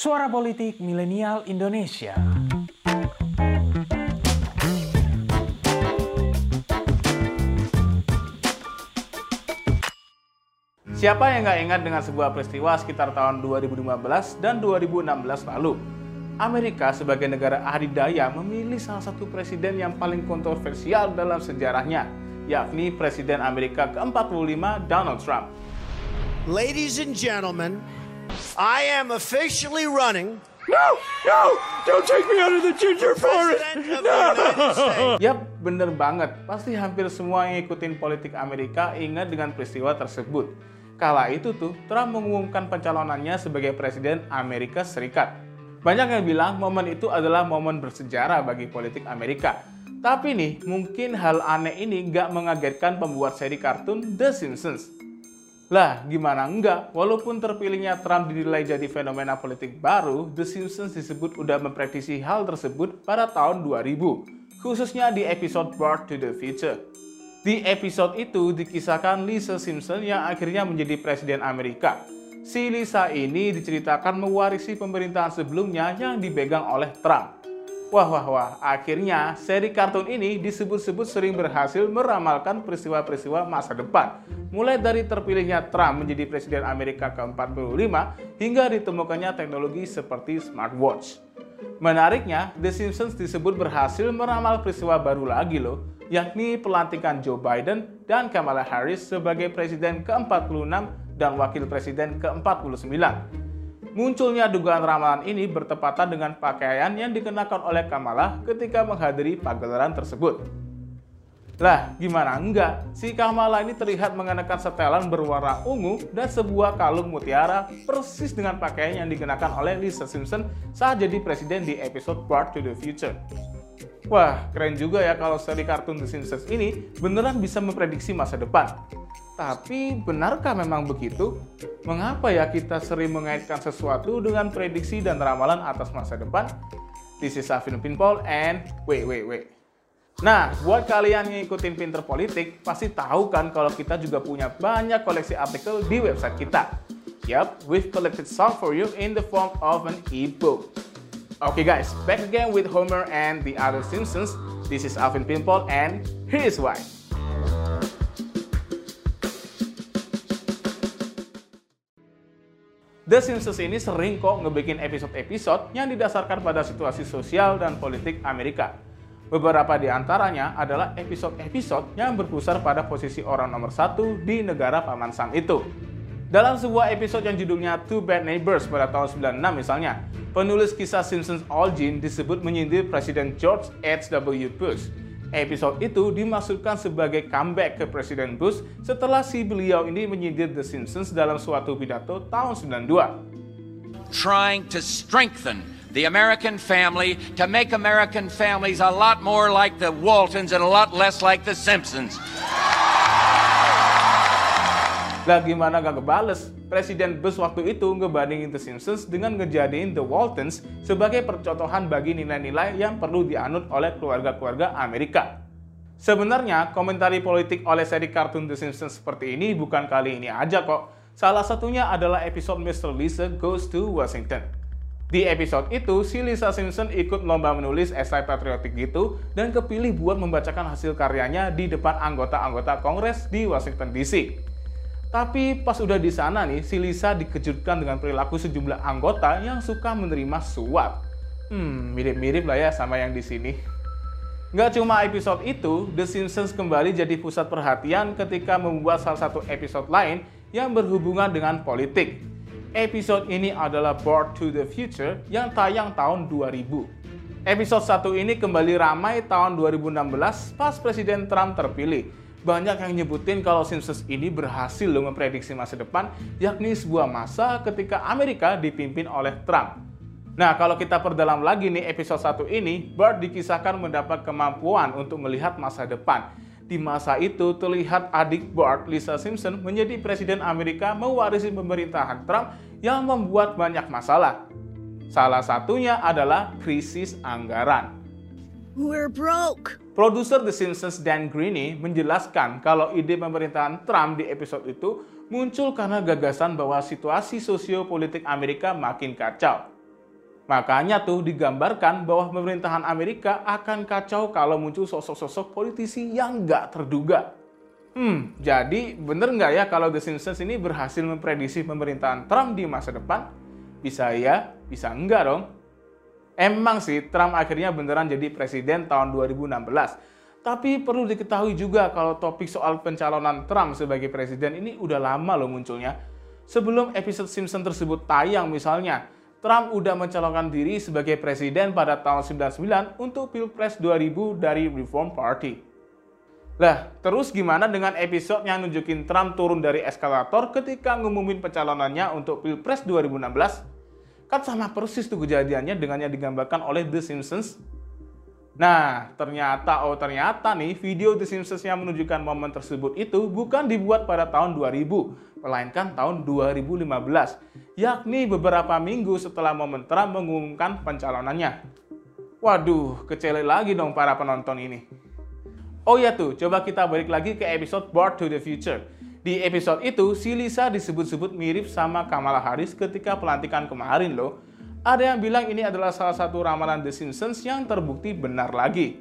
Suara Politik Milenial Indonesia. Siapa yang nggak ingat dengan sebuah peristiwa sekitar tahun 2015 dan 2016 lalu? Amerika sebagai negara adidaya memilih salah satu presiden yang paling kontroversial dalam sejarahnya, yakni Presiden Amerika ke-45 Donald Trump. Ladies and gentlemen, I am officially running No, no, don't take me out of the ginger forest. States. Yap, bener banget. Pasti hampir semua yang ngikutin politik Amerika ingat dengan peristiwa tersebut. Kala itu tuh, Trump mengumumkan pencalonannya sebagai Presiden Amerika Serikat. Banyak yang bilang momen itu adalah momen bersejarah bagi politik Amerika. Tapi nih, mungkin hal aneh ini nggak mengagetkan pembuat seri kartun The Simpsons. Lah, gimana enggak? Walaupun terpilihnya Trump dinilai jadi fenomena politik baru, The Simpsons disebut udah memprediksi hal tersebut pada tahun 2000, khususnya di episode Back to the Future. Di episode itu dikisahkan Lisa Simpson yang akhirnya menjadi presiden Amerika. Si Lisa ini diceritakan mewarisi pemerintahan sebelumnya yang dipegang oleh Trump. Wah, wah, wah. Akhirnya, seri kartun ini disebut-sebut sering berhasil meramalkan peristiwa-peristiwa masa depan. Mulai dari terpilihnya Trump menjadi Presiden Amerika ke-45 hingga ditemukannya teknologi seperti smartwatch. Menariknya, The Simpsons disebut berhasil meramal peristiwa baru lagi loh, yakni pelantikan Joe Biden dan Kamala Harris sebagai Presiden ke-46 dan Wakil Presiden ke-49. Munculnya dugaan ramalan ini bertepatan dengan pakaian yang dikenakan oleh Kamala ketika menghadiri pagelaran tersebut. Lah, gimana enggak? Si Kamala ini terlihat mengenakan setelan berwarna ungu dan sebuah kalung mutiara persis dengan pakaian yang dikenakan oleh Lisa Simpson saat jadi presiden di episode Back to the Future. Wah, keren juga ya kalau seri kartun The Simpsons ini beneran bisa memprediksi masa depan. Tapi benarkah memang begitu? Mengapa ya kita sering mengaitkan sesuatu dengan prediksi dan ramalan atas masa depan? This is Afin Pinpol and wait wait wait. Nah, buat kalian yang ngikutin Pinter Politik, pasti tahu kan kalau kita juga punya banyak koleksi artikel di website kita. Yup, we've collected some for you in the form of an e-book. Okay guys, back again with Homer and the other Simpsons. This is Alvin Pinpol and here's why. The Simpsons ini sering kok ngebikin episode-episode yang didasarkan pada situasi sosial dan politik Amerika. Beberapa di antaranya adalah episode-episode yang berpusar pada posisi orang nomor satu di negara Paman Sam itu. Dalam sebuah episode yang judulnya Two Bad Neighbors pada tahun 96 misalnya, penulis kisah Simpsons Olgin disebut menyindir Presiden George H.W. Bush. Episode itu dimaksudkan sebagai comeback ke Presiden Bush setelah si beliau ini menyindir The Simpsons dalam suatu pidato tahun 92. trying to strengthen the American family to make American families a lot more like the Waltons and a lot less like the Simpsons. Lah gimana gak kebales? Presiden Bush waktu itu ngebandingin The Simpsons dengan ngejadiin The Waltons sebagai percontohan bagi nilai-nilai yang perlu dianut oleh keluarga-keluarga Amerika. Sebenarnya, komentari politik oleh seri kartun The Simpsons seperti ini bukan kali ini aja kok. Salah satunya adalah episode Mr. Lisa Goes to Washington. Di episode itu, si Lisa Simpson ikut lomba menulis esai patriotik gitu dan kepilih buat membacakan hasil karyanya di depan anggota-anggota Kongres di Washington DC. Tapi pas udah di sana nih, si Lisa dikejutkan dengan perilaku sejumlah anggota yang suka menerima suap. Hmm, mirip-mirip lah ya sama yang di sini. Nggak cuma episode itu, The Simpsons kembali jadi pusat perhatian ketika membuat salah satu episode lain yang berhubungan dengan politik. Episode ini adalah Board to the Future yang tayang tahun 2000. Episode 1 ini kembali ramai tahun 2016 pas Presiden Trump terpilih. Banyak yang nyebutin kalau Simpsons ini berhasil loh memprediksi masa depan, yakni sebuah masa ketika Amerika dipimpin oleh Trump. Nah, kalau kita perdalam lagi nih episode 1 ini, Bart dikisahkan mendapat kemampuan untuk melihat masa depan. Di masa itu terlihat adik Bart, Lisa Simpson, menjadi presiden Amerika mewarisi pemerintahan Trump yang membuat banyak masalah. Salah satunya adalah krisis anggaran. We're broke. Produser The Simpsons Dan Greeny menjelaskan kalau ide pemerintahan Trump di episode itu muncul karena gagasan bahwa situasi sosiopolitik Amerika makin kacau. Makanya tuh digambarkan bahwa pemerintahan Amerika akan kacau kalau muncul sosok-sosok politisi yang nggak terduga. Hmm, jadi bener nggak ya kalau The Simpsons ini berhasil memprediksi pemerintahan Trump di masa depan? Bisa ya, bisa enggak dong. Emang sih Trump akhirnya beneran jadi presiden tahun 2016. Tapi perlu diketahui juga kalau topik soal pencalonan Trump sebagai presiden ini udah lama loh munculnya. Sebelum episode Simpson tersebut tayang misalnya, Trump udah mencalonkan diri sebagai presiden pada tahun 99 untuk Pilpres 2000 dari Reform Party. Lah, terus gimana dengan episode yang nunjukin Trump turun dari eskalator ketika ngumumin pencalonannya untuk Pilpres 2016? Kan sama persis tuh kejadiannya dengan yang digambarkan oleh The Simpsons. Nah, ternyata, oh ternyata nih, video The Simpsons yang menunjukkan momen tersebut itu bukan dibuat pada tahun 2000, melainkan tahun 2015, yakni beberapa minggu setelah momen Trump mengumumkan pencalonannya. Waduh, kecele lagi dong para penonton ini. Oh ya tuh, coba kita balik lagi ke episode Board to the Future. Di episode itu, si Lisa disebut-sebut mirip sama Kamala Harris ketika pelantikan kemarin loh. Ada yang bilang ini adalah salah satu ramalan The Simpsons yang terbukti benar lagi.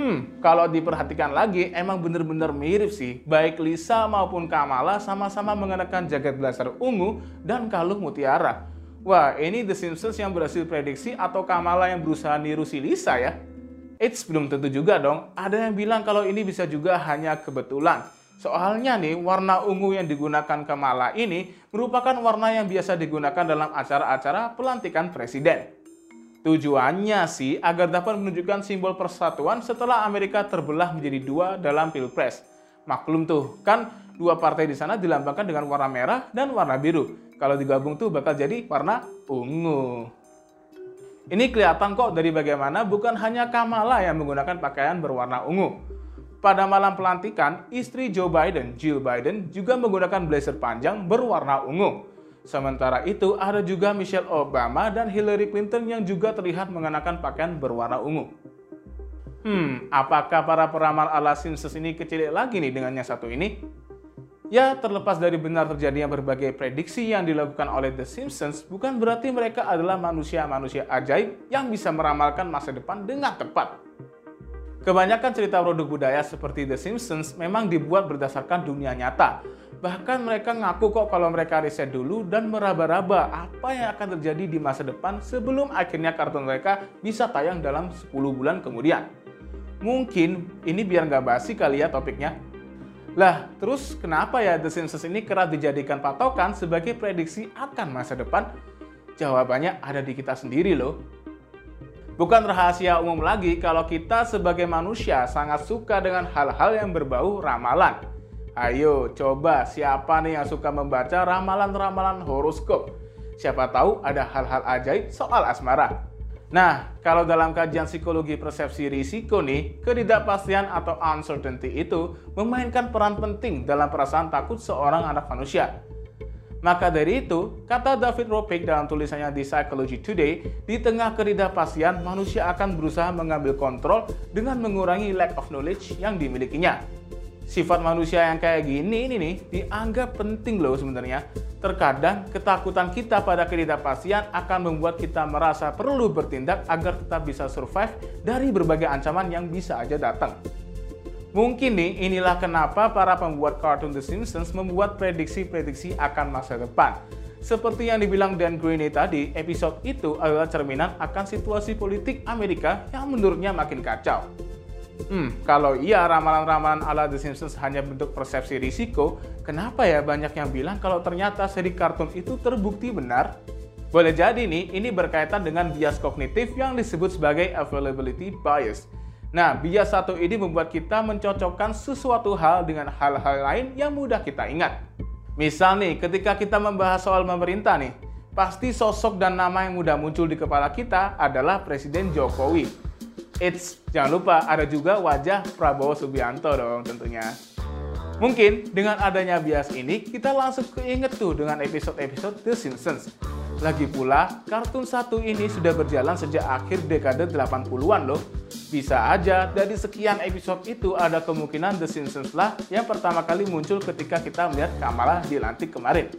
Hmm, kalau diperhatikan lagi, emang bener-bener mirip sih. Baik Lisa maupun Kamala sama-sama mengenakan jaket blazer ungu dan kalung mutiara. Wah, ini The Simpsons yang berhasil prediksi atau Kamala yang berusaha niru si Lisa ya? Eits, belum tentu juga dong. Ada yang bilang kalau ini bisa juga hanya kebetulan. Soalnya nih, warna ungu yang digunakan Kamala ini merupakan warna yang biasa digunakan dalam acara-acara pelantikan presiden. Tujuannya sih agar dapat menunjukkan simbol persatuan setelah Amerika terbelah menjadi dua dalam pilpres. Maklum tuh, kan dua partai di sana dilambangkan dengan warna merah dan warna biru. Kalau digabung tuh bakal jadi warna ungu. Ini kelihatan kok dari bagaimana bukan hanya Kamala yang menggunakan pakaian berwarna ungu. Pada malam pelantikan, istri Joe Biden, Jill Biden, juga menggunakan blazer panjang berwarna ungu. Sementara itu, ada juga Michelle Obama dan Hillary Clinton yang juga terlihat mengenakan pakaian berwarna ungu. Hmm, apakah para peramal ala Simpsons ini kecil lagi nih dengan yang satu ini? Ya, terlepas dari benar terjadinya berbagai prediksi yang dilakukan oleh The Simpsons, bukan berarti mereka adalah manusia-manusia ajaib yang bisa meramalkan masa depan dengan tepat. Kebanyakan cerita produk budaya seperti The Simpsons memang dibuat berdasarkan dunia nyata. Bahkan mereka ngaku kok kalau mereka riset dulu dan meraba-raba apa yang akan terjadi di masa depan sebelum akhirnya kartun mereka bisa tayang dalam 10 bulan kemudian. Mungkin ini biar nggak basi kali ya topiknya. Lah, terus kenapa ya The Simpsons ini kerap dijadikan patokan sebagai prediksi akan masa depan? Jawabannya ada di kita sendiri loh. Bukan rahasia umum lagi kalau kita sebagai manusia sangat suka dengan hal-hal yang berbau ramalan. Ayo coba siapa nih yang suka membaca ramalan-ramalan horoskop? Siapa tahu ada hal-hal ajaib soal asmara. Nah, kalau dalam kajian psikologi persepsi risiko nih, ketidakpastian atau uncertainty itu memainkan peran penting dalam perasaan takut seorang anak manusia. Maka dari itu, kata David Ropik dalam tulisannya di Psychology Today, di tengah ketidakpastian, manusia akan berusaha mengambil kontrol dengan mengurangi lack of knowledge yang dimilikinya. Sifat manusia yang kayak gini ini nih dianggap penting loh sebenarnya. Terkadang ketakutan kita pada ketidakpastian akan membuat kita merasa perlu bertindak agar tetap bisa survive dari berbagai ancaman yang bisa aja datang. Mungkin nih inilah kenapa para pembuat kartun The Simpsons membuat prediksi-prediksi akan masa depan. Seperti yang dibilang Dan Greene tadi, episode itu adalah cerminan akan situasi politik Amerika yang menurutnya makin kacau. Hmm, kalau iya ramalan-ramalan ala The Simpsons hanya bentuk persepsi risiko, kenapa ya banyak yang bilang kalau ternyata seri kartun itu terbukti benar? Boleh jadi nih, ini berkaitan dengan bias kognitif yang disebut sebagai availability bias. Nah, bias satu ini membuat kita mencocokkan sesuatu hal dengan hal-hal lain yang mudah kita ingat. Misal nih, ketika kita membahas soal pemerintah nih, pasti sosok dan nama yang mudah muncul di kepala kita adalah Presiden Jokowi. It's jangan lupa ada juga wajah Prabowo Subianto dong tentunya. Mungkin dengan adanya bias ini, kita langsung keinget tuh dengan episode-episode The Simpsons. Lagi pula, kartun satu ini sudah berjalan sejak akhir dekade 80-an loh. Bisa aja dari sekian episode itu ada kemungkinan The Simpsons lah yang pertama kali muncul ketika kita melihat Kamala dilantik kemarin.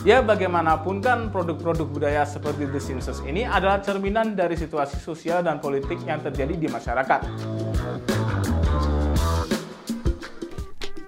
Ya bagaimanapun kan produk-produk budaya seperti The Simpsons ini adalah cerminan dari situasi sosial dan politik yang terjadi di masyarakat.